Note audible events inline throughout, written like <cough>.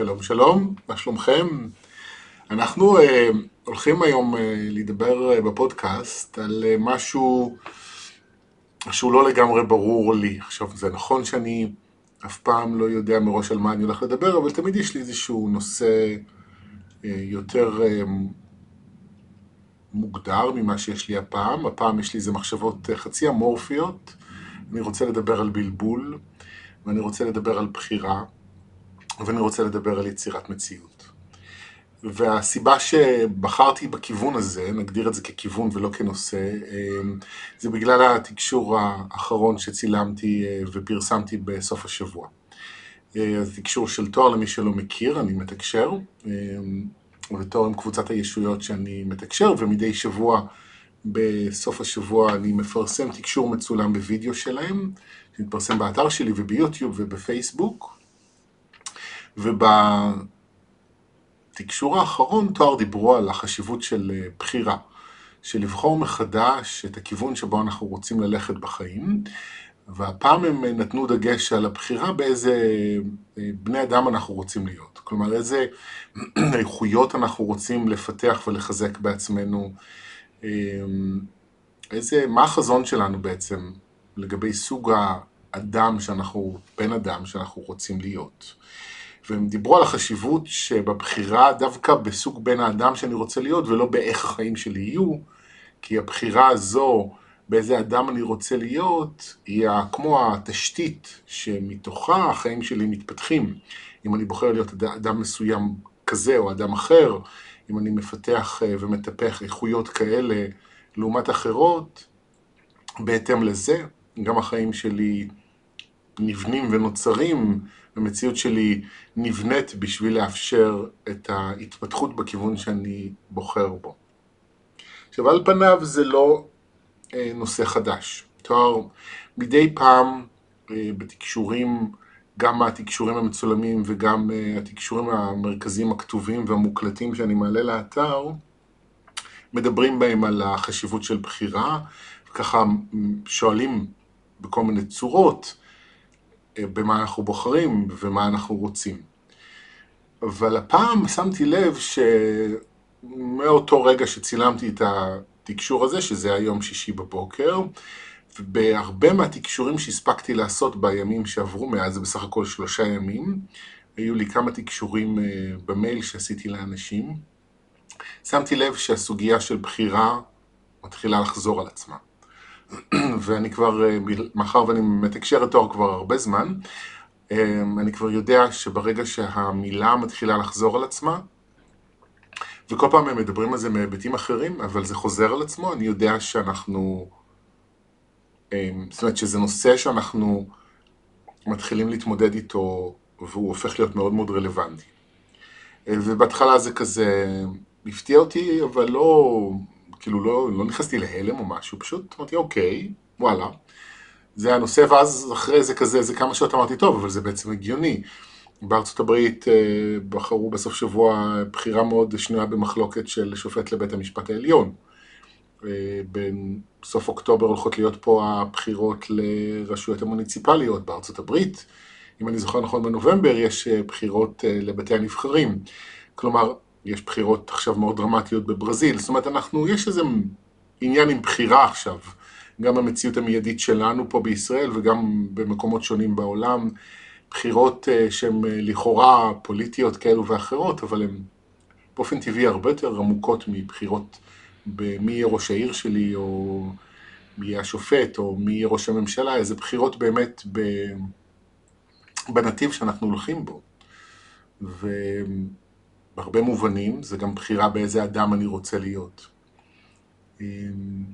שלום שלום, מה שלומכם? אנחנו uh, הולכים היום uh, לדבר uh, בפודקאסט על uh, משהו שהוא לא לגמרי ברור לי. עכשיו, זה נכון שאני אף פעם לא יודע מראש על מה אני הולך לדבר, אבל תמיד יש לי איזשהו נושא uh, יותר uh, מוגדר ממה שיש לי הפעם. הפעם יש לי איזה מחשבות uh, חצי אמורפיות. אני רוצה לדבר על בלבול, ואני רוצה לדבר על בחירה. ואני רוצה לדבר על יצירת מציאות. והסיבה שבחרתי בכיוון הזה, נגדיר את זה ככיוון ולא כנושא, אמ, זה בגלל התקשור האחרון שצילמתי אה, ופרסמתי בסוף השבוע. אה, התקשור של תואר, למי שלא מכיר, אני מתקשר, אמ, ותואר עם קבוצת הישויות שאני מתקשר, ומדי שבוע, בסוף השבוע, אני מפרסם תקשור מצולם בווידאו שלהם, שמתפרסם באתר שלי וביוטיוב ובפייסבוק. ובתקשור האחרון תואר דיברו על החשיבות של אה, בחירה, של לבחור מחדש את הכיוון שבו אנחנו רוצים ללכת בחיים, והפעם הם אה, נתנו דגש על הבחירה באיזה אה, בני אדם אנחנו רוצים להיות. כלומר, איזה <clears throat> איכויות אנחנו רוצים לפתח ולחזק בעצמנו, איזה, מה החזון שלנו בעצם לגבי סוג האדם שאנחנו, בן אדם שאנחנו רוצים להיות. והם דיברו על החשיבות שבבחירה דווקא בסוג בן האדם שאני רוצה להיות ולא באיך החיים שלי יהיו, כי הבחירה הזו באיזה אדם אני רוצה להיות, היא כמו התשתית שמתוכה החיים שלי מתפתחים. אם אני בוחר להיות אדם מסוים כזה או אדם אחר, אם אני מפתח אה, ומטפח איכויות כאלה לעומת אחרות, בהתאם לזה, גם החיים שלי נבנים ונוצרים המציאות שלי נבנית בשביל לאפשר את ההתפתחות בכיוון שאני בוחר בו. עכשיו, על פניו זה לא אה, נושא חדש. תואר, מדי פעם אה, בתקשורים, גם התקשורים המצולמים וגם אה, התקשורים המרכזיים הכתובים והמוקלטים שאני מעלה לאתר, מדברים בהם על החשיבות של בחירה, וככה שואלים בכל מיני צורות, במה אנחנו בוחרים ומה אנחנו רוצים. אבל הפעם שמתי לב שמאותו רגע שצילמתי את התקשור הזה, שזה היום שישי בבוקר, ובהרבה מהתקשורים שהספקתי לעשות בימים שעברו מאז, זה בסך הכל שלושה ימים, היו לי כמה תקשורים אה, במייל שעשיתי לאנשים, שמתי לב שהסוגיה של בחירה מתחילה לחזור על עצמה. <clears throat> ואני כבר, אה, מאחר ואני מתקשר את תואר כבר הרבה זמן, אה, אני כבר יודע שברגע שהמילה מתחילה לחזור על עצמה, וכל פעם הם מדברים על זה מהיבטים אחרים, אבל זה חוזר על עצמו, אני יודע שאנחנו, אה, זאת אומרת שזה נושא שאנחנו מתחילים להתמודד איתו, והוא הופך להיות מאוד מאוד רלוונטי. ובהתחלה זה כזה הפתיע אותי, אבל לא, כאילו לא, לא נכנסתי להלם או משהו, פשוט אמרתי אוקיי, וואלה. זה הנושא, ואז אחרי זה כזה, זה כמה שעות אמרתי, טוב, אבל זה בעצם הגיוני. בארצות הברית אה, בחרו בסוף שבוע בחירה מאוד שנויה במחלוקת של שופט לבית המשפט העליון. אה, בסוף אוקטובר הולכות להיות פה הבחירות לרשויות המוניציפליות בארצות הברית. אם אני זוכר נכון, בנובמבר יש אה, בחירות לבתי הנבחרים. כלומר, יש בחירות עכשיו מאוד דרמטיות בברזיל, זאת אומרת, אנחנו, יש איזה עניין עם בחירה עכשיו, גם במציאות המיידית שלנו פה בישראל וגם במקומות שונים בעולם, בחירות uh, שהן uh, לכאורה פוליטיות כאלו ואחרות, אבל הן באופן טבעי הרבה יותר עמוקות מבחירות במי יהיה ראש העיר שלי, או מי יהיה השופט, או מי יהיה ראש הממשלה, איזה בחירות באמת. בנתיב שאנחנו הולכים בו. ו... בהרבה מובנים, זה גם בחירה באיזה אדם אני רוצה להיות. אמ,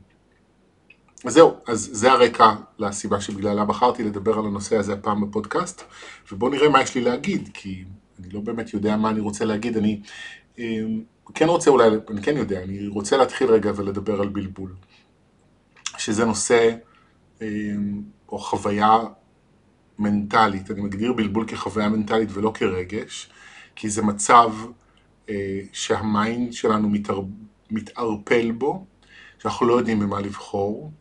אז זהו, אז זה הרקע לסיבה שבגללה בחרתי לדבר על הנושא הזה הפעם בפודקאסט, ובואו נראה מה יש לי להגיד, כי אני לא באמת יודע מה אני רוצה להגיד, אני אמ, כן רוצה אולי, אני כן יודע, אני רוצה להתחיל רגע ולדבר על בלבול, שזה נושא אמ, או חוויה מנטלית, אני מגדיר בלבול כחוויה מנטלית ולא כרגש, כי זה מצב שהמיינד שלנו מתער... מתערפל בו, שאנחנו לא יודעים במה לבחור,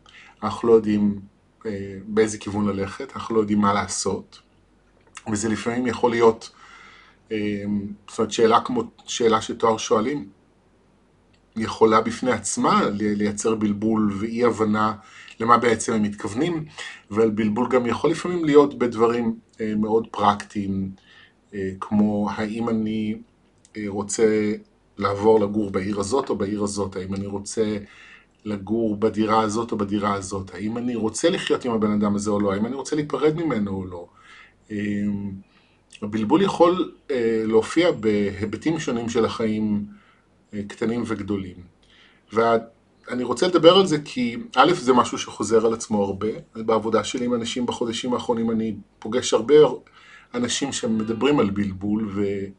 אנחנו לא יודעים אה, באיזה כיוון ללכת, אנחנו לא יודעים מה לעשות, וזה לפעמים יכול להיות זאת אומרת, שאלה כמו שאלה שתואר שואלים, יכולה בפני עצמה לייצר בלבול ואי הבנה למה בעצם הם מתכוונים, ובלבול גם יכול לפעמים להיות בדברים מאוד פרקטיים, כמו האם אני רוצה לעבור לגור בעיר הזאת או בעיר הזאת, האם אני רוצה לגור בדירה הזאת או בדירה הזאת, האם אני רוצה לחיות עם הבן אדם הזה או לא, האם אני רוצה להיפרד ממנו או לא. אמ, הבלבול יכול אה, להופיע בהיבטים שונים של החיים, אה, קטנים וגדולים. ואני רוצה לדבר על זה כי א', זה משהו שחוזר על עצמו הרבה. בעבודה שלי עם אנשים בחודשים האחרונים אני פוגש הרבה אנשים שמדברים על בלבול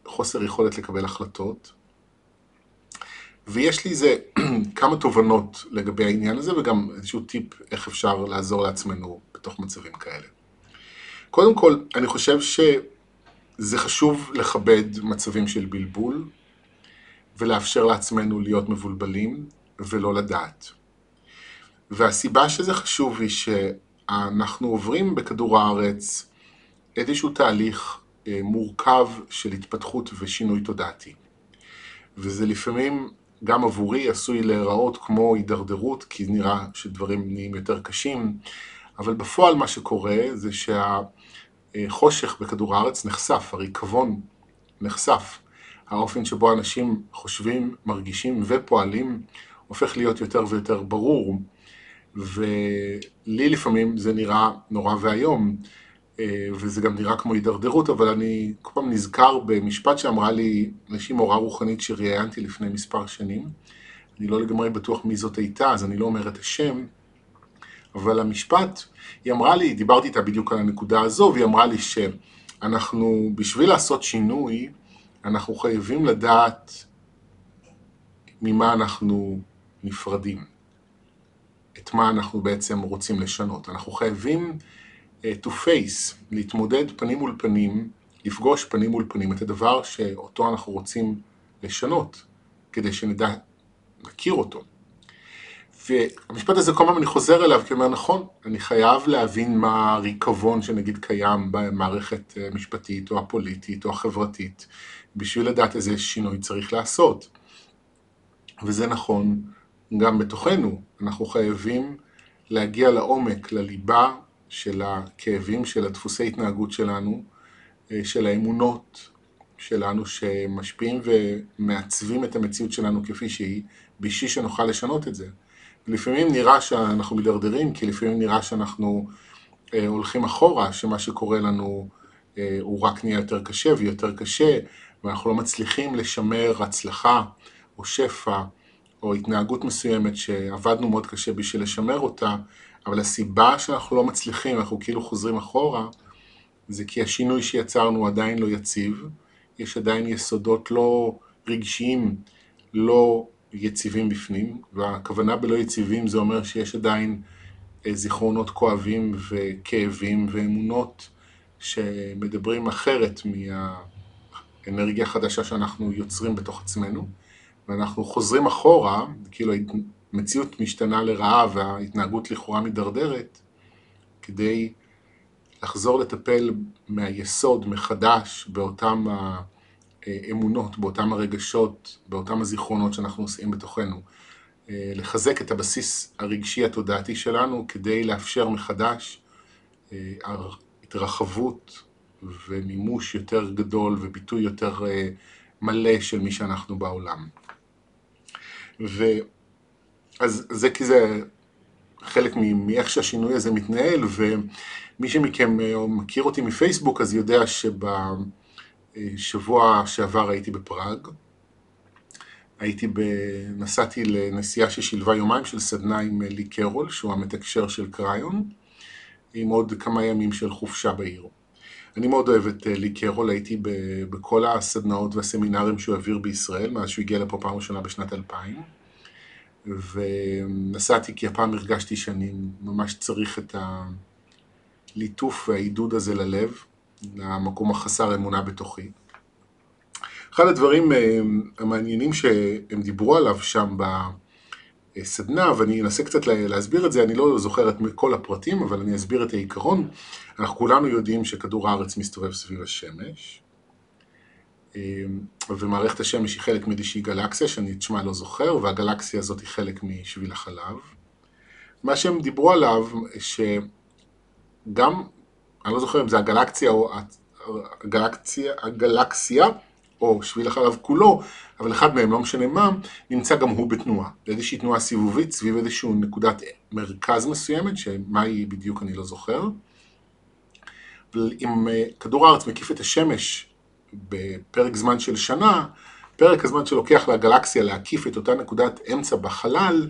וחוסר יכולת לקבל החלטות. ויש לי איזה <clears throat> כמה תובנות לגבי העניין הזה וגם איזשהו טיפ איך אפשר לעזור לעצמנו בתוך מצבים כאלה. קודם כל, אני חושב שזה חשוב לכבד מצבים של בלבול ולאפשר לעצמנו להיות מבולבלים ולא לדעת. והסיבה שזה חשוב היא שאנחנו עוברים בכדור הארץ איזשהו תהליך אה, מורכב של התפתחות ושינוי תודעתי. וזה לפעמים גם עבורי עשוי להיראות כמו הידרדרות, כי נראה שדברים נהיים יותר קשים, אבל בפועל מה שקורה זה שהחושך בכדור הארץ נחשף, הריקבון נחשף. האופן שבו אנשים חושבים, מרגישים ופועלים הופך להיות יותר ויותר ברור, ולי לפעמים זה נראה נורא ואיום. אה, וזה גם נראה כמו הידרדרות, אבל אני כל פעם נזכר במשפט שאמרה לי איזושהי מורה רוחנית שראיינתי לפני מספר שנים. אני לא לגמרי בטוח מי זאת הייתה, אז אני לא אומר את השם, אבל המשפט, היא אמרה לי, דיברתי איתה בדיוק על הנקודה הזו, והיא אמרה לי שאנחנו, בשביל לעשות שינוי, אנחנו חייבים לדעת ממה אנחנו נפרדים, את מה אנחנו בעצם רוצים לשנות. אנחנו חייבים to face, להתמודד פנים מול פנים, לפגוש פנים מול פנים את הדבר שאותו אנחנו רוצים לשנות, כדי שנדע, נכיר אותו. והמשפט הזה כל פעם אני חוזר אליו כי אומר נכון, אני חייב להבין מה הריקבון שנגיד קיים במערכת המשפטית או הפוליטית או החברתית, בשביל לדעת איזה שינוי צריך לעשות. וזה נכון גם בתוכנו, אנחנו חייבים להגיע לעומק, לליבה של הכאבים, של הדפוסי התנהגות שלנו, אה, של האמונות שלנו שמשפיעים ומעצבים את המציאות שלנו כפי שהיא, בשביל שנוכל לשנות את זה. לפעמים נראה שאנחנו מידרדרים, כי לפעמים נראה שאנחנו אה, הולכים אחורה, שמה שקורה לנו אה, הוא רק נהיה יותר קשה ויותר קשה, ואנחנו לא מצליחים לשמר הצלחה או שפע או התנהגות מסוימת שעבדנו מאוד קשה בשביל לשמר אותה, אבל הסיבה שאנחנו לא מצליחים, אנחנו כאילו חוזרים אחורה, זה כי השינוי שיצרנו עדיין לא יציב, יש עדיין יסודות לא רגשיים, לא יציבים בפנים, והכוונה בלא יציבים זה אומר שיש עדיין אה, זיכרונות כואבים וכאבים ואמונות שמדברים אחרת מהאנרגיה החדשה שאנחנו יוצרים בתוך עצמנו, ואנחנו חוזרים אחורה, כאילו המציאות משתנה לרעה וההתנהגות לכאורה מידרדרת, כדי לחזור לטפל מהיסוד מחדש באותם האמונות, באותם הרגשות, באותם הזיכרונות שאנחנו עושים בתוכנו. לחזק את הבסיס הרגשי התודעתי שלנו כדי לאפשר מחדש התרחבות ומימוש יותר גדול וביטוי יותר מלא של מי שאנחנו בעולם. ו... אז זה כי זה חלק מאיך שהשינוי הזה מתנהל, ומי שמכם אה, מכיר אותי מפייסבוק אז יודע שבשבוע שעבר הייתי בפראג. הייתי ב... נסעתי לנסיעה ששילבה יומיים של סדנה עם לי קרול, שהוא המתקשר של קריון, עם עוד כמה ימים של חופשה בעיר. אני מאוד אוהב את אה, לי קרול, הייתי בכל הסדנאות והסמינרים שהוא העביר בישראל, מאז שהוא הגיע לפה פעם ראשונה בשנת 2000. ונסעתי כי הפעם הרגשתי שאני ממש צריך את הליטוף והעידוד הזה ללב, למקום החסר אמונה בתוכי. אחד הדברים אה, המעניינים שהם דיברו עליו שם בסדנה, ואני אנסה קצת להסביר את זה, אני לא זוכר את כל הפרטים, אבל אני אסביר את העיקרון. אנחנו כולנו יודעים שכדור הארץ מסתובב סביב השמש, ומערכת השמש היא חלק מאיזושהי גלקסיה שאני את שמה לא זוכר, והגלקסיה הזאת היא חלק משביל החלב. מה שהם דיברו עליו, שגם, אני לא זוכר אם זה הגלקסיה או הגלקסיה, הגלקסיה או שביל החלב כולו, אבל אחד מהם, לא משנה מה, נמצא גם הוא בתנועה. איזושהי תנועה סיבובית סביב איזושהי נקודת מרכז מסוימת, שמה היא בדיוק אני לא זוכר. אם אה, כדור הארץ מקיף את השמש בפרק זמן של שנה, פרק הזמן שלוקח לגלקסיה להקיף את אותה נקודת אמצע בחלל,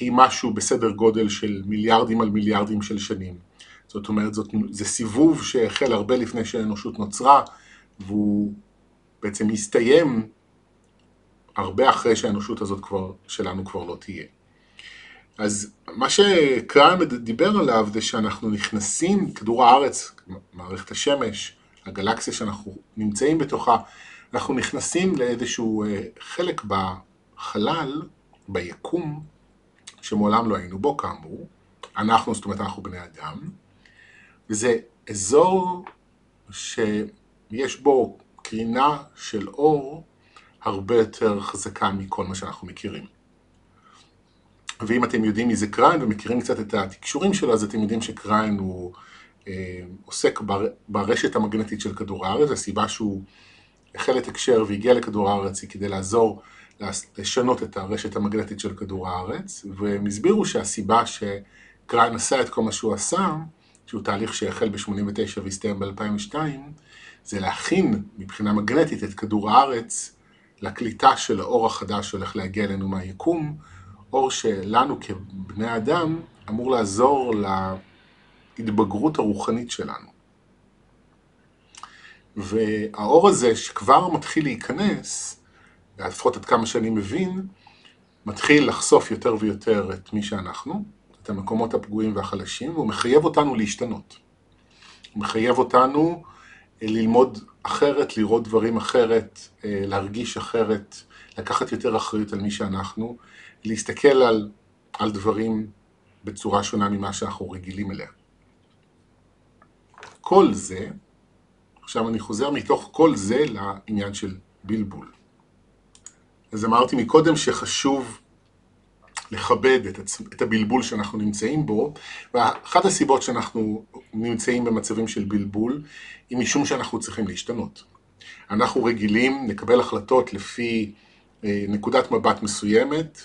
היא משהו בסדר גודל של מיליארדים על מיליארדים של שנים. זאת אומרת, זאת, זה סיבוב שהחל הרבה לפני שהאנושות נוצרה, והוא בעצם יסתיים הרבה אחרי שהאנושות הזאת כבר, שלנו כבר לא תהיה. אז מה שקראן דיבר עליו זה שאנחנו נכנסים, כדור הארץ, מערכת השמש, הגלקסיה שאנחנו נמצאים בתוכה, אנחנו נכנסים לאיזשהו אה, חלק בחלל, ביקום, שמעולם לא היינו בו כאמור, אנחנו, זאת אומרת אנחנו בני אדם, וזה אזור שיש בו קרינה של אור הרבה יותר חזקה מכל מה שאנחנו מכירים. ואם אתם יודעים מי זה קריין ומכירים קצת את התקשורים שלו, אז אתם יודעים שקריין הוא עוסק בר, ברשת המגנטית של כדור הארץ, הסיבה שהוא החל לתקשר והגיע לכדור הארץ היא כדי לעזור לשנות את הרשת המגנטית של כדור הארץ, והם הסבירו שהסיבה שקריין עשה את כל מה שהוא עשה, שהוא תהליך שהחל ב-89 והסתיים ב-2002, זה להכין מבחינה מגנטית את כדור הארץ לקליטה של האור החדש שהולך להגיע אלינו מהיקום, אור שלנו כבני אדם אמור לעזור להתבגרות הרוחנית שלנו. והאור הזה שכבר מתחיל להיכנס, לפחות עד כמה שאני מבין, מתחיל לחשוף יותר ויותר את מי שאנחנו, את המקומות הפגועים והחלשים, והוא מחייב אותנו להשתנות. הוא מחייב אותנו ללמוד אחרת, לראות דברים אחרת, אה, להרגיש אחרת, לקחת יותר אחריות על מי שאנחנו, להסתכל על, על דברים בצורה שונה ממה שאנחנו רגילים אליה. כל זה, עכשיו אני חוזר מתוך כל זה לעניין של בלבול. אז אמרתי מקודם שחשוב לכבד את, עצ... את הבלבול שאנחנו נמצאים בו, ואחת הסיבות שאנחנו נמצאים במצבים של בלבול, היא משום שאנחנו צריכים להשתנות. אנחנו רגילים לקבל החלטות לפי אה, נקודת מבט מסוימת,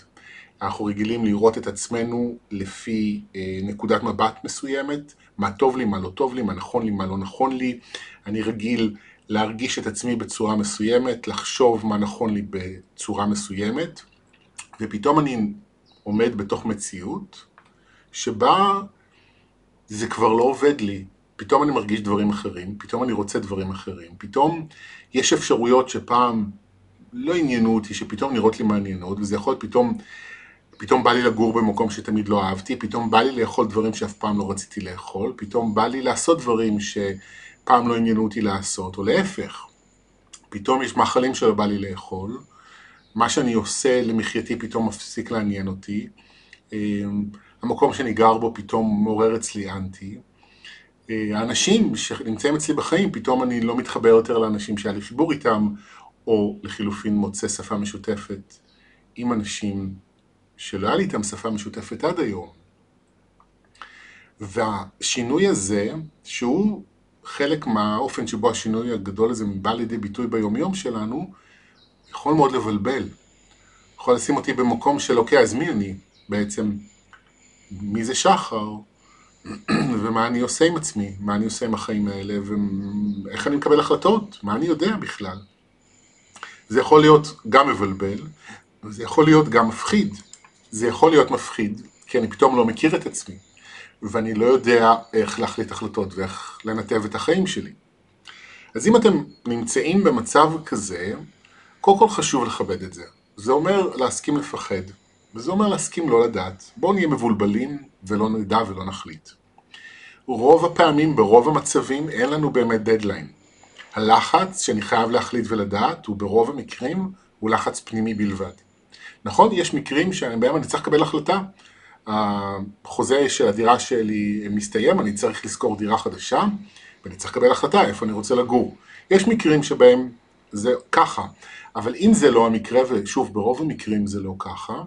אנחנו רגילים לראות את עצמנו לפי אה, נקודת מבט מסוימת, מה טוב לי, מה לא טוב לי, מה נכון לי, מה לא נכון לי. אני רגיל להרגיש את עצמי בצורה מסוימת, לחשוב מה נכון לי בצורה מסוימת, ופתאום אני עומד בתוך מציאות שבה זה כבר לא עובד לי. פתאום אני מרגיש דברים אחרים, פתאום אני רוצה דברים אחרים, פתאום יש אפשרויות שפעם לא עניינו אותי, שפתאום נראות לי מעניינות, וזה יכול להיות פתאום, פתאום בא לי לגור במקום שתמיד לא אהבתי, פתאום בא לי לאכול דברים שאף פעם לא רציתי לאכול, פתאום בא לי לעשות דברים שפעם לא עניינו אותי לעשות, או להפך. פתאום יש מאכלים שלא בא לי לאכול, מה שאני עושה למחייתי פתאום מפסיק לעניין אותי, אמ, המקום שאני גר בו פתאום מעורר אצלי אנטי. אה, האנשים שנמצאים אצלי בחיים, פתאום אני לא מתחבר יותר לאנשים שהיה לי חיבור איתם, או לחילופין מוצא שפה משותפת עם אנשים שלא היה לי איתם שפה משותפת עד היום. והשינוי הזה, שהוא חלק מהאופן שבו השינוי הגדול הזה בא לידי ביטוי ביומיום שלנו, יכול מאוד לבלבל. יכול לשים אותי במקום של אוקיי, אז מי אני בעצם? מי זה שחר? <clears throat> ומה אני עושה עם עצמי? מה אני עושה עם החיים האלה? ואיך אני מקבל החלטות? מה אני יודע בכלל? זה יכול להיות גם מבלבל, וזה יכול להיות גם מפחיד. זה יכול להיות מפחיד, כי אני פתאום לא מכיר את עצמי, ואני לא יודע איך להחליט החלטות ואיך לנתב את החיים שלי. אז אם אתם נמצאים במצב כזה, קודם כל חשוב לכבד את זה. זה אומר להסכים לפחד, וזה אומר להסכים לא לדעת. בואו נהיה מבולבלים ולא נדע ולא נחליט. רוב הפעמים, ברוב המצבים, אין לנו באמת דדליין. הלחץ שאני חייב להחליט ולדעת, הוא ברוב המקרים, הוא לחץ פנימי בלבד. נכון, יש מקרים שבהם אני צריך לקבל החלטה. החוזה של הדירה שלי מסתיים, אני צריך לשכור דירה חדשה, ואני צריך לקבל החלטה איפה אני רוצה לגור. יש מקרים שבהם זה ככה. אבל אם זה לא המקרה, ושוב, ברוב המקרים זה לא ככה,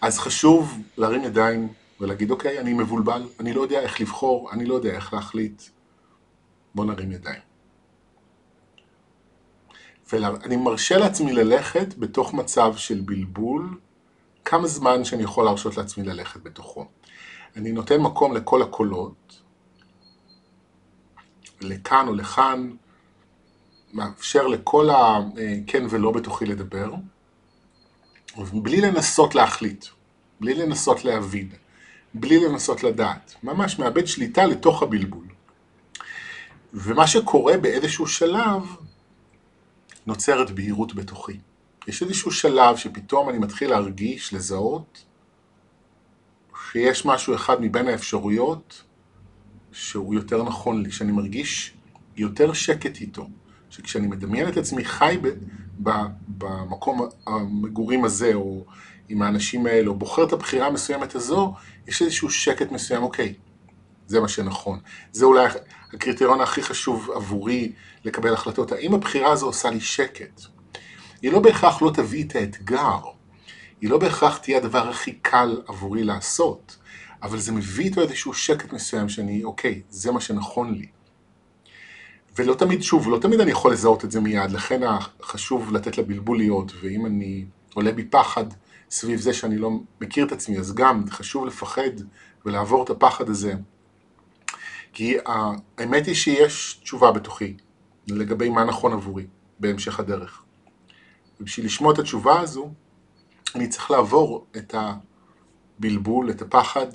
אז חשוב להרים ידיים ולהגיד, אוקיי, אני מבולבל, אני לא יודע איך לבחור, אני לא יודע איך להחליט, בוא נרים ידיים. ואני מרשה לעצמי ללכת בתוך מצב של בלבול, כמה זמן שאני יכול להרשות לעצמי ללכת בתוכו. אני נותן מקום לכל הקולות, לכאן או לכאן, מאפשר לכל הכן ולא בתוכי לדבר, בלי לנסות להחליט, בלי לנסות להבין, בלי לנסות לדעת, ממש מאבד שליטה לתוך הבלבול. ומה שקורה באיזשהו שלב, נוצרת בהירות בתוכי. יש איזשהו שלב שפתאום אני מתחיל להרגיש, לזהות, שיש משהו אחד מבין האפשרויות שהוא יותר נכון לי, שאני מרגיש יותר שקט איתו. שכשאני מדמיין את עצמי חי ב, ב, במקום המגורים הזה, או עם האנשים האלה, או בוחר את הבחירה המסוימת הזו, יש איזשהו שקט מסוים, אוקיי, זה מה שנכון. זה אולי הקריטריון הכי חשוב עבורי לקבל החלטות. האם הבחירה הזו עושה לי שקט? היא לא בהכרח לא תביא את האתגר, היא לא בהכרח תהיה הדבר הכי קל עבורי לעשות, אבל זה מביא איתו איזשהו שקט מסוים שאני, אוקיי, זה מה שנכון לי. ולא תמיד, שוב, לא תמיד אני יכול לזהות את זה מיד, לכן חשוב לתת לבלבול להיות, ואם אני עולה בי פחד סביב זה שאני לא מכיר את עצמי, אז גם חשוב לפחד ולעבור את הפחד הזה. כי האמת היא שיש תשובה בתוכי לגבי מה נכון עבורי בהמשך הדרך. ובשביל לשמוע את התשובה הזו, אני צריך לעבור את הבלבול, את הפחד,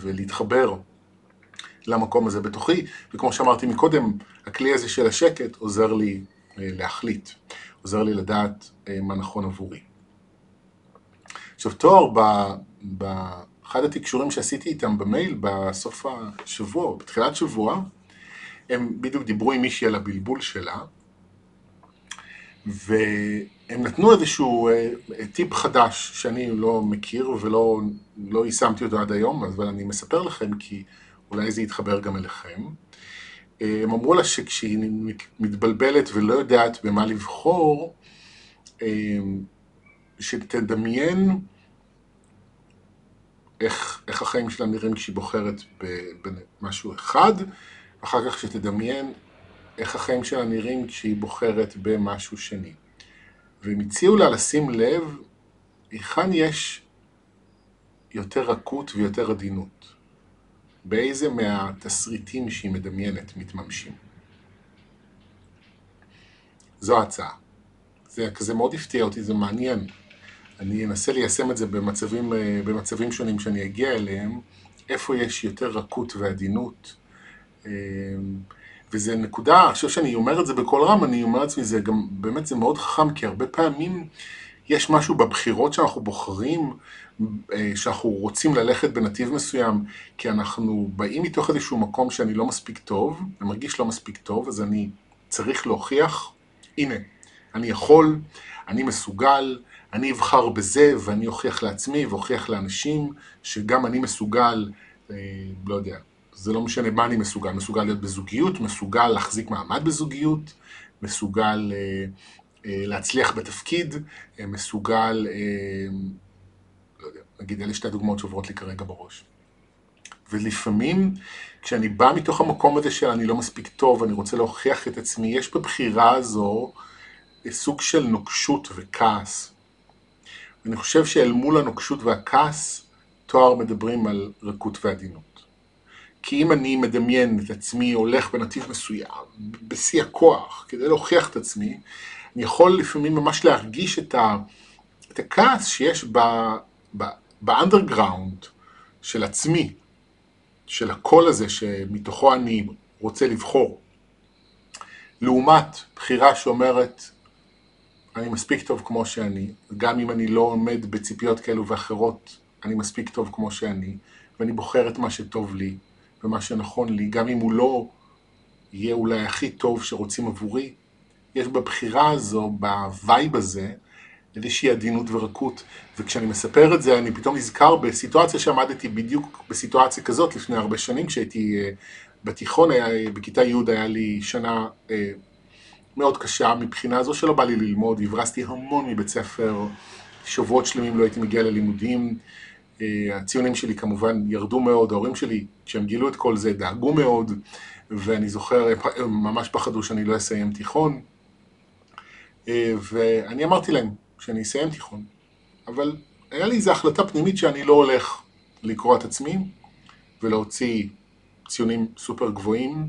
ולהתחבר למקום הזה בתוכי, וכמו שאמרתי מקודם, הכלי הזה של השקט עוזר לי אה, להחליט, עוזר לי לדעת אה, מה נכון עבורי. עכשיו תואר, באחד התקשורים שעשיתי איתם במייל בסוף השבוע, בתחילת שבוע, הם בדיוק דיברו עם מישהי על הבלבול שלה, והם נתנו איזשהו אה, טיפ חדש שאני לא מכיר ולא לא יישמתי אותו עד היום, אבל אני מספר לכם כי אולי זה יתחבר גם אליכם. הם אמרו לה שכשהיא מתבלבלת ולא יודעת במה לבחור, שתדמיין איך, איך החיים שלה נראים כשהיא בוחרת במשהו אחד, ואחר כך שתדמיין איך החיים שלה נראים כשהיא בוחרת במשהו שני. והם הציעו לה לשים לב היכן יש יותר רכות ויותר עדינות. באיזה מהתסריטים שהיא מדמיינת מתממשים. זו ההצעה. זה כזה מאוד הפתיע אותי, זה מעניין. אני אנסה ליישם את זה במצבים, אה, במצבים שונים שאני אגיע אליהם, איפה יש יותר רכות ועדינות. אה, וזה נקודה, אני חושב שאני אומר את זה בקול רם, אני אומר לעצמי, זה גם, באמת זה מאוד חכם, כי הרבה פעמים יש משהו בבחירות שאנחנו בוחרים, אה, שאנחנו רוצים ללכת בנתיב מסוים, כי אנחנו באים מתוך איזשהו מקום שאני לא מספיק טוב, אני מרגיש לא מספיק טוב, אז אני צריך להוכיח, הנה, אני יכול, אני מסוגל, אני אבחר בזה ואני אוכיח לעצמי ואוכיח לאנשים שגם אני מסוגל, אה, לא יודע, זה לא משנה מה אני מסוגל, מסוגל להיות בזוגיות, מסוגל להחזיק מעמד בזוגיות, מסוגל אה, אה, להצליח בתפקיד, מסוגל, לא יודע, נגיד אלה שתי דוגמאות שעוברות לי כרגע בראש. ולפעמים כשאני בא מתוך המקום הזה של אני לא מספיק טוב, אני רוצה להוכיח את עצמי, יש בבחירה הזו סוג של נוקשות וכעס. אני חושב שאל מול הנוקשות והכעס, אתם מדברים על רכות ועדינות. כי אם אני מדמיין את עצמי הולך בנתיב מסוים, בשיא הכוח, כדי להוכיח את עצמי, אני יכול לפעמים ממש להרגיש את, ה, את הכעס שיש ב underground של עצמי, של הקול הזה שמתוכו אני רוצה לבחור, לעומת בחירה שאומרת, אני מספיק טוב כמו שאני, גם אם אני לא עומד בציפיות כאלו ואחרות, אני מספיק טוב כמו שאני, ואני בוחר את מה שטוב לי ומה שנכון לי, גם אם הוא לא יהיה אולי הכי טוב שרוצים עבורי, יש בבחירה הזו, ב vibe הזה, איזושהי עדינות ורכות. וכשאני מספר את זה, אני פתאום נזכר בסיטואציה שעמדתי בדיוק בסיטואציה כזאת לפני הרבה שנים, כשהייתי אה, בתיכון, היה, בכיתה י' היה לי שנה uh, מאוד קשה מבחינה זו שלא בא לי ללמוד, הברזתי המון מבית ספר, שבועות שלמים לא הייתי מגיע ללימודים, אה, הציונים שלי כמובן ירדו מאוד, ההורים שלי, כשהם גילו את כל זה, דאגו מאוד, ואני זוכר, הם ממש פחדו שאני לא אסיים תיכון, אה, ואני אמרתי להם שאני אסיים תיכון, אבל היה לי איזו החלטה פנימית שאני לא הולך לקרוא את עצמי ולהוציא ציונים סופר גבוהים.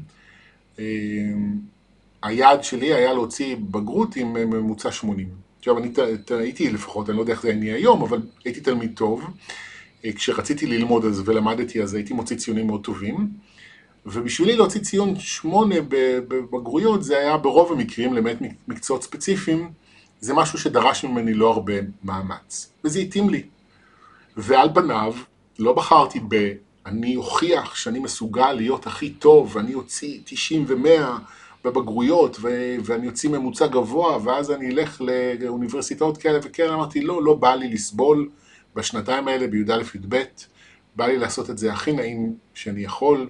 אה, היעד שלי היה להוציא בגרות עם ממוצע 80. עכשיו, אני הייתי לפחות, אני לא יודע איך זה אני היום, אבל הייתי תלמיד טוב. אה, כשרציתי ללמוד אז ולמדתי אז הייתי מוציא ציונים מאוד טובים. ובשבילי להוציא ציון 8 בבגרויות זה היה ברוב המקרים, למעט מקצועות ספציפיים, זה משהו שדרש ממני לא הרבה מאמץ. וזה התאים לי. ועל פניו, לא בחרתי ב... אני אוכיח שאני מסוגל להיות הכי טוב, ואני אוציא 90 ו-100 בבגרויות, ו- ואני אוציא ממוצע גבוה, ואז אני אלך לאוניברסיטאות כאלה וכאלה, אמרתי, לא, לא בא לי לסבול בשנתיים האלה בי"א-י"ב, בא לי לעשות את זה הכי נעים שאני יכול.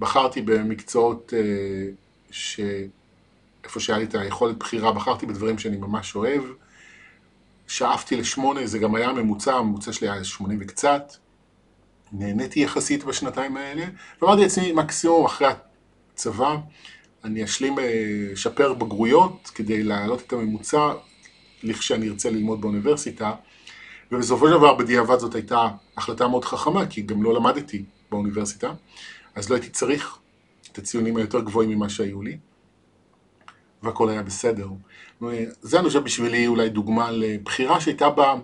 בחרתי במקצועות אה, ש... איפה שהיה לי את היכולת בחירה, בחרתי בדברים שאני ממש אוהב. שאפתי לשמונה, זה גם היה ממוצע, הממוצע שלי היה שמונים וקצת. נהניתי יחסית בשנתיים האלה, ואמרתי לעצמי, מקסימום אחרי הצבא, אני אשלים, אשפר בגרויות כדי להעלות את הממוצע לכשאני ארצה ללמוד באוניברסיטה. ובסופו של דבר בדיעבד זאת הייתה החלטה מאוד חכמה, כי גם לא למדתי באוניברסיטה, אז לא הייתי צריך את הציונים היותר גבוהים ממה שהיו לי, והכל היה בסדר. זה אני חושב בשבילי אולי דוגמה לבחירה שהייתה בה,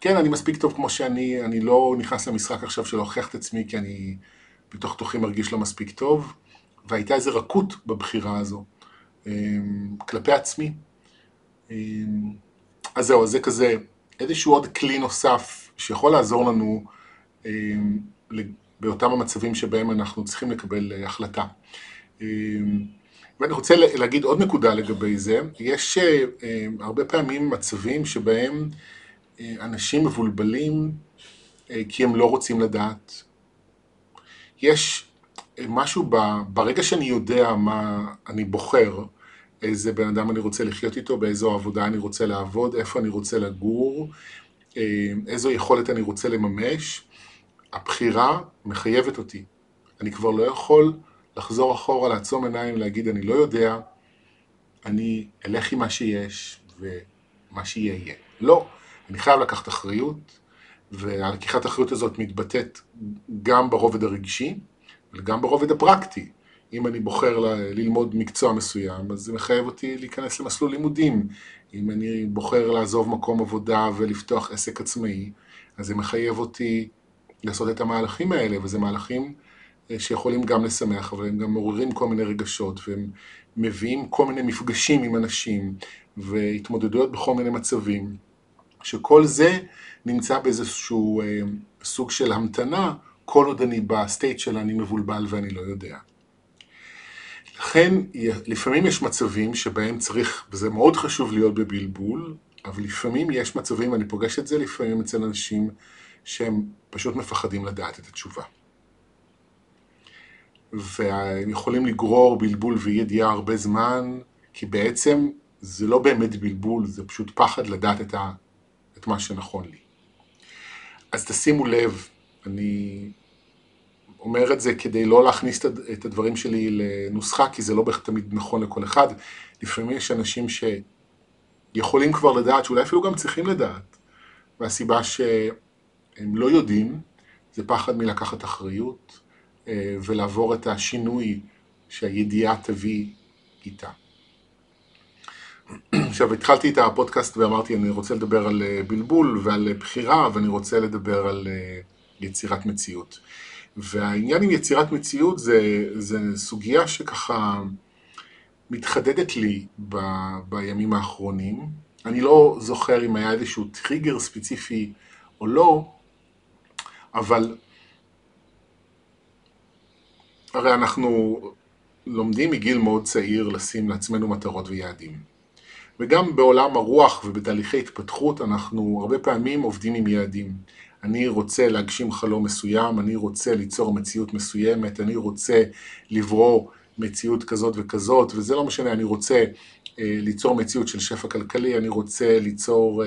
כן, אני מספיק טוב כמו שאני, אני לא נכנס למשחק עכשיו של להוכיח את עצמי, כי אני בתוך תוכי מרגיש לא מספיק טוב, והייתה איזו רכות בבחירה הזו, אמ, כלפי עצמי. אמ, אז זהו, זה כזה איזשהו עוד כלי נוסף שיכול לעזור לנו אמ, באותם המצבים שבהם אנחנו צריכים לקבל אה, החלטה. ואני רוצה להגיד עוד נקודה לגבי זה, יש אה, הרבה פעמים מצבים שבהם אה, אנשים מבולבלים כי הם לא רוצים לדעת. יש משהו ברגע שאני יודע מה אני בוחר, איזה בן אדם אני רוצה לחיות איתו, באיזו עבודה אני רוצה לעבוד, איפה אני רוצה לגור, אה, איזו יכולת אני רוצה לממש, הבחירה מחייבת אותי. אני כבר לא יכול לחזור אחורה, לעצום עיניים, להגיד אני לא יודע, אני אלך עם מה שיש ומה שיהיה יהיה. לא, אני חייב לקחת אחריות, והלקיחת האחריות הזאת מתבטאת גם ברובד הרגשי וגם ברובד הפרקטי. אם אני בוחר ללמוד מקצוע מסוים, אז זה מחייב אותי להיכנס למסלול לימודים. אם אני בוחר לעזוב מקום עבודה ולפתוח עסק עצמאי, אז זה מחייב אותי לעשות את המהלכים האלה, וזה מהלכים אה, שיכולים גם לשמח, אבל הם גם מעוררים כל מיני רגשות, והם מביאים כל מיני מפגשים עם אנשים, והתמודדויות בכל מיני מצבים, שכל זה נמצא באיזשהו אה, סוג של המתנה, כל עוד אני ב state של אני מבולבל ואני לא יודע. לכן לפעמים יש מצבים שבהם צריך, וזה מאוד חשוב להיות בבלבול, אבל לפעמים יש מצבים, אני פוגש את זה לפעמים אצל אנשים שהם פשוט מפחדים לדעת את התשובה. והם יכולים לגרור בלבול ואי ידיעה הרבה זמן, כי בעצם זה לא באמת בלבול, זה פשוט פחד לדעת את, ה, את מה שנכון לי. אז תשימו לב, אני אומר את זה כדי לא להכניס את הדברים שלי לנוסחה, כי זה לא בהכרח תמיד נכון לכל אחד. לפעמים יש אנשים שיכולים כבר לדעת, שאולי אפילו גם צריכים לדעת, והסיבה שהם לא יודעים, זה פחד מלקחת אחריות אה, ולעבור את השינוי שהידיעה תביא איתה. <clears throat> עכשיו, התחלתי את הפודקאסט ואמרתי, אני רוצה לדבר על אה, בלבול ועל בחירה, ואני רוצה לדבר על אה, יצירת מציאות. והעניין עם יצירת מציאות זה, זה סוגיה שככה מתחדדת לי ב, בימים האחרונים. אני לא זוכר אם היה איזשהו טריגר ספציפי או לא, אבל הרי אנחנו לומדים מגיל מאוד צעיר לשים לעצמנו מטרות ויעדים. וגם בעולם הרוח ובתהליכי התפתחות אנחנו הרבה פעמים עובדים עם יעדים. אני רוצה להגשים חלום מסוים, אני רוצה ליצור מציאות מסוימת, אני רוצה לברוא מציאות כזאת וכזאת, וזה לא משנה, אני רוצה ליצור מציאות של שפע כלכלי, אני רוצה ליצור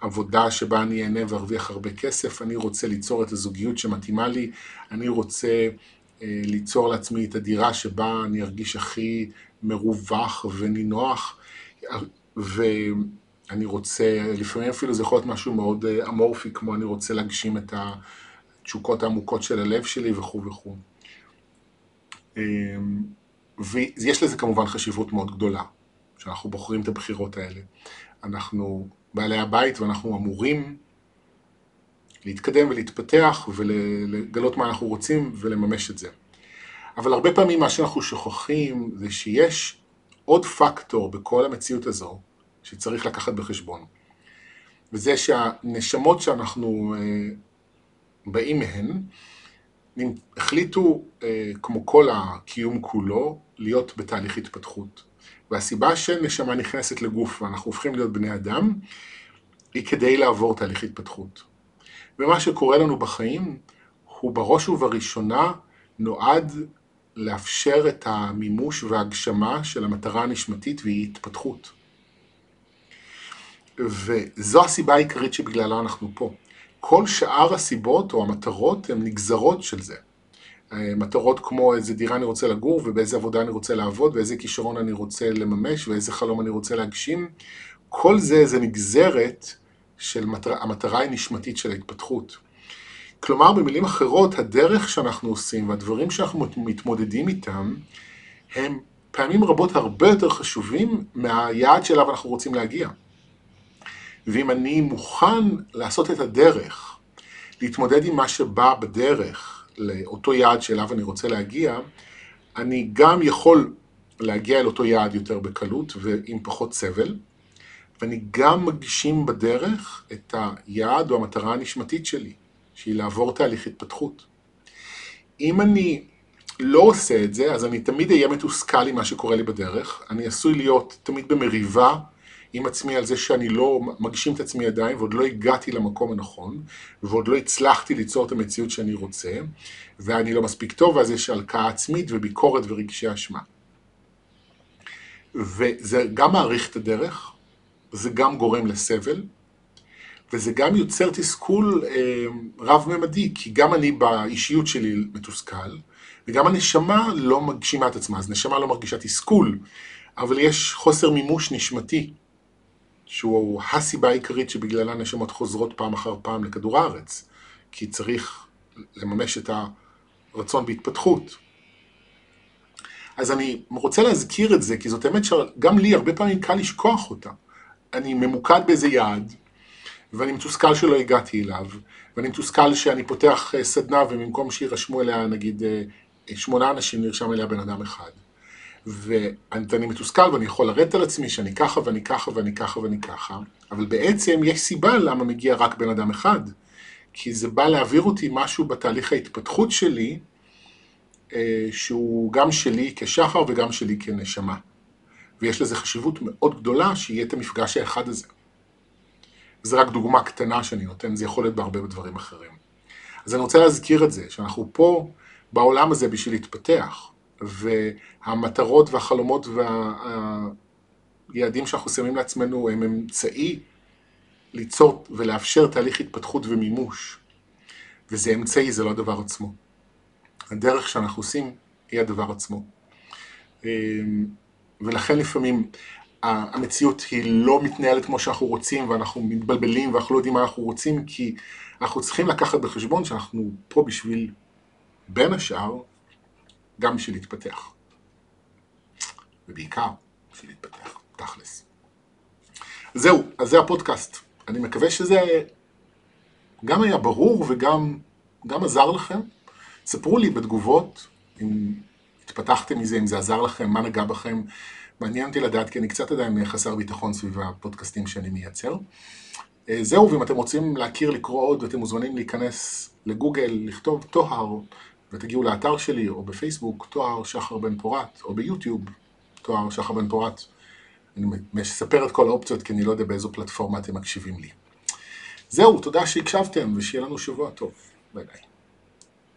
עבודה שבה אני אהנה וארוויח הרבה כסף, אני רוצה ליצור את הזוגיות שמתאימה לי, אני רוצה ליצור לעצמי את הדירה שבה אני ארגיש הכי מרווח ונינוח, ואני רוצה, לפעמים אפילו זה יכול להיות משהו מאוד אמורפי, כמו אני רוצה להגשים את התשוקות העמוקות של הלב שלי וכו' וכו'. ויש לזה כמובן חשיבות מאוד גדולה, שאנחנו בוחרים את הבחירות האלה. אנחנו בעלי הבית ואנחנו אמורים להתקדם ולהתפתח ולגלות מה אנחנו רוצים ולממש את זה. אבל הרבה פעמים מה שאנחנו שוכחים זה שיש עוד פקטור בכל המציאות הזו שצריך לקחת בחשבון. וזה שהנשמות שאנחנו אה, באים מהן, החליטו, אה, כמו כל הקיום כולו, להיות בתהליך התפתחות. והסיבה שנשמה נכנסת לגוף ואנחנו הופכים להיות בני אדם, היא כדי לעבור תהליך התפתחות. ומה שקורה לנו בחיים, הוא בראש ובראשונה נועד לאפשר את המימוש וההגשמה של המטרה הנשמתית והיא התפתחות. וזו הסיבה העיקרית שבגללה אנחנו פה. כל שאר הסיבות או המטרות הן נגזרות של זה. אה, מטרות כמו איזה דירה אני רוצה לגור ובאיזה עבודה אני רוצה לעבוד ואיזה כישרון אני רוצה לממש ואיזה חלום אני רוצה להגשים. כל זה זה נגזרת של מטר... המטרה הנשמתית של ההתפתחות. כלומר, במילים אחרות, הדרך שאנחנו עושים והדברים שאנחנו מתמודדים איתם, הם פעמים רבות הרבה יותר חשובים מהיעד שאליו אנחנו רוצים להגיע. ואם אני מוכן לעשות את הדרך, להתמודד עם מה שבא בדרך לאותו יעד שאליו אני רוצה להגיע, אני גם יכול להגיע אל אותו יעד יותר בקלות ועם פחות סבל, ואני גם מגשים בדרך את היעד או המטרה הנשמתית שלי, שהיא לעבור תהליך התפתחות. אם אני לא עושה את זה, אז אני תמיד אהיה מתוסכל עם מה שקורה לי בדרך, אני עשוי להיות תמיד במריבה עם עצמי על זה שאני לא מגשים את עצמי עדיין ועוד לא הגעתי למקום הנכון ועוד לא הצלחתי ליצור את המציאות שאני רוצה ואני לא מספיק טוב ואז יש הלקאה עצמית וביקורת ורגשי אשמה. וזה גם מעריך את הדרך, זה גם גורם לסבל וזה גם יוצר תסכול אה, רב-ממדי כי גם אני באישיות שלי מתוסכל וגם הנשמה לא מגשימה את עצמה, אז נשמה לא מרגישה תסכול אבל יש חוסר מימוש נשמתי שהוא הסיבה העיקרית שבגללה נשמות חוזרות פעם אחר פעם לכדור הארץ, כי צריך לממש את הרצון בהתפתחות. אז אני רוצה להזכיר את זה, כי זאת האמת שגם לי הרבה פעמים קל לשכוח אותה. אני ממוקד באיזה יעד, ואני מתוסכל שלא הגעתי אליו, ואני מתוסכל שאני פותח אה, סדנה ובמקום שירשמו אליה נגיד אה, שמונה אנשים נרשם אליה בן אדם אחד. ואני מתוסכל ואני יכול לרדת על עצמי שאני ככה ואני ככה ואני ככה ואני ככה, אבל בעצם יש סיבה למה מגיע רק בן אדם אחד, כי זה בא להעביר אותי משהו בתהליך ההתפתחות שלי, אה, שהוא גם שלי כשחר וגם שלי כנשמה. ויש לזה חשיבות מאוד גדולה שיהיה את המפגש האחד הזה. זו רק דוגמה קטנה שאני נותן, זה יכול להיות בהרבה דברים אחרים. אז אני רוצה להזכיר את זה, שאנחנו פה בעולם הזה בשביל להתפתח. והמטרות והחלומות והיעדים שאנחנו שמים לעצמנו הם אמצעי ליצור ולאפשר תהליך התפתחות ומימוש. וזה אמצעי, זה לא הדבר עצמו. הדרך שאנחנו עושים היא הדבר עצמו. ולכן לפעמים המציאות היא לא מתנהלת כמו שאנחנו רוצים ואנחנו מתבלבלים ואנחנו לא יודעים מה אנחנו רוצים כי אנחנו צריכים לקחת בחשבון שאנחנו פה בשביל, בין השאר, גם בשביל להתפתח. ובעיקר בשביל להתפתח, תכלס. זהו, אז זה הפודקאסט. אני מקווה שזה גם היה ברור וגם גם עזר לכם. ספרו לי בתגובות אם התפתחתם מזה, אם זה עזר לכם, מה נגע בכם. מעניין אותי לדעת, כי אני קצת עדיין חסר ביטחון סביב הפודקאסטים שאני מייצר. אה, זהו, ואם אתם רוצים להכיר, לקרוא עוד, אתם מוזמנים להיכנס לגוגל, לכתוב טוהר, ותגיעו לאתר שלי, או בפייסבוק, תואר שחר בן פורת, או ביוטיוב, תואר שחר בן פורת. אני מספר את כל האופציות, כי אני לא יודע באיזו פלטפורמה אתם מקשיבים לי. זהו, תודה שהקשבתם, ושיהיה לנו שבוע טוב. ביי ביי.